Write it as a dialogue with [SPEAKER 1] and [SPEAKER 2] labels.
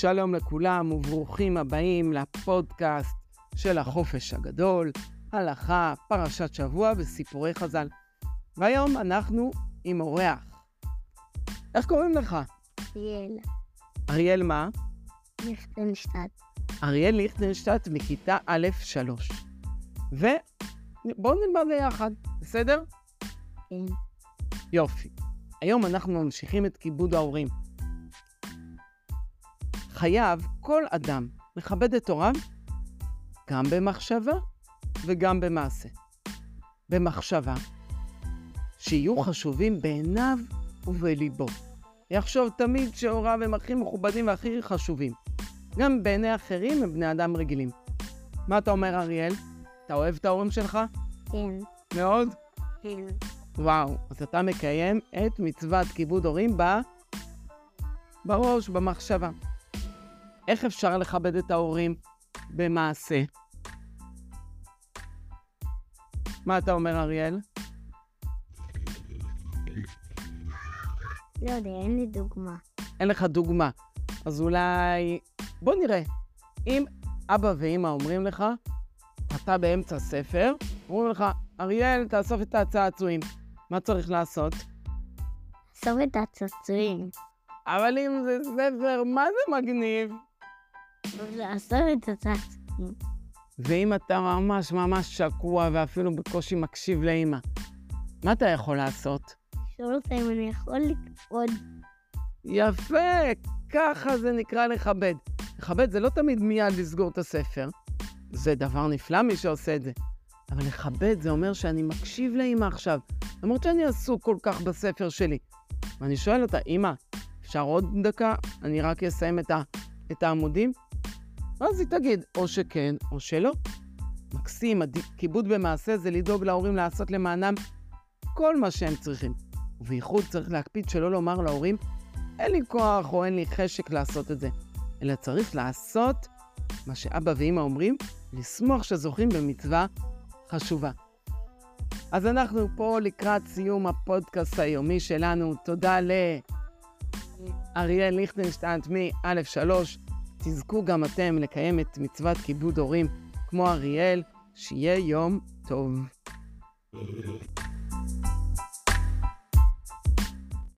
[SPEAKER 1] שלום לכולם וברוכים הבאים לפודקאסט של החופש הגדול, הלכה, פרשת שבוע וסיפורי חז"ל. והיום אנחנו עם אורח. איך קוראים לך?
[SPEAKER 2] אריאל
[SPEAKER 1] אריאל מה?
[SPEAKER 2] ליכטנשטט.
[SPEAKER 1] אריאל ליכטנשטט מכיתה א' 3. ובואו נלמד ביחד, בסדר?
[SPEAKER 2] כן.
[SPEAKER 1] יופי. היום אנחנו ממשיכים את כיבוד ההורים. חייב כל אדם לכבד את הוריו גם במחשבה וגם במעשה. במחשבה, שיהיו חשובים בעיניו ובליבו. יחשוב תמיד שהוריו הם הכי מכובדים והכי חשובים. גם בעיני אחרים הם בני אדם רגילים. מה אתה אומר, אריאל? אתה אוהב את ההורים שלך?
[SPEAKER 2] כן.
[SPEAKER 1] מאוד?
[SPEAKER 2] כן.
[SPEAKER 1] וואו, אז אתה מקיים את מצוות כיבוד הורים ב... בראש, במחשבה. איך אפשר לכבד את ההורים במעשה? מה אתה אומר, אריאל?
[SPEAKER 2] לא יודע, אין לי דוגמה.
[SPEAKER 1] אין לך דוגמה. אז אולי... בוא נראה. אם אבא ואימא אומרים לך, אתה באמצע ספר, אומרים לך, אריאל, תאסוף את הצעצועים. מה צריך לעשות?
[SPEAKER 2] אסוף את הצעצועים.
[SPEAKER 1] אבל אם זה ספר, מה זה מגניב?
[SPEAKER 2] לאסוף את הצעצועים.
[SPEAKER 1] ואם אתה ממש ממש שקוע ואפילו בקושי מקשיב לאימא, מה אתה יכול לעשות?
[SPEAKER 2] לשאול אותה אם אני יכול לקרוד.
[SPEAKER 1] יפה, ככה זה נקרא לכבד. לכבד זה לא תמיד מיד לסגור את הספר. זה דבר נפלא מי שעושה את זה. אבל לכבד זה אומר שאני מקשיב לאמא עכשיו, למרות שאני עסוק כל כך בספר שלי. ואני שואל אותה, אמא, אפשר עוד דקה? אני רק אסיים את, ה, את העמודים? ואז היא תגיד, או שכן או שלא. מקסים, כיבוד במעשה זה לדאוג להורים לעשות למענם כל מה שהם צריכים. ובייחוד צריך להקפיד שלא לומר להורים, אין לי כוח או אין לי חשק לעשות את זה, אלא צריך לעשות מה שאבא ואמא אומרים, לשמוח שזוכים במצווה חשובה. אז אנחנו פה לקראת סיום הפודקאסט היומי שלנו. תודה לאריאל ליכטנשטיין מא' 3. תזכו גם אתם לקיים את מצוות כיבוד הורים כמו אריאל. שיהיה יום טוב.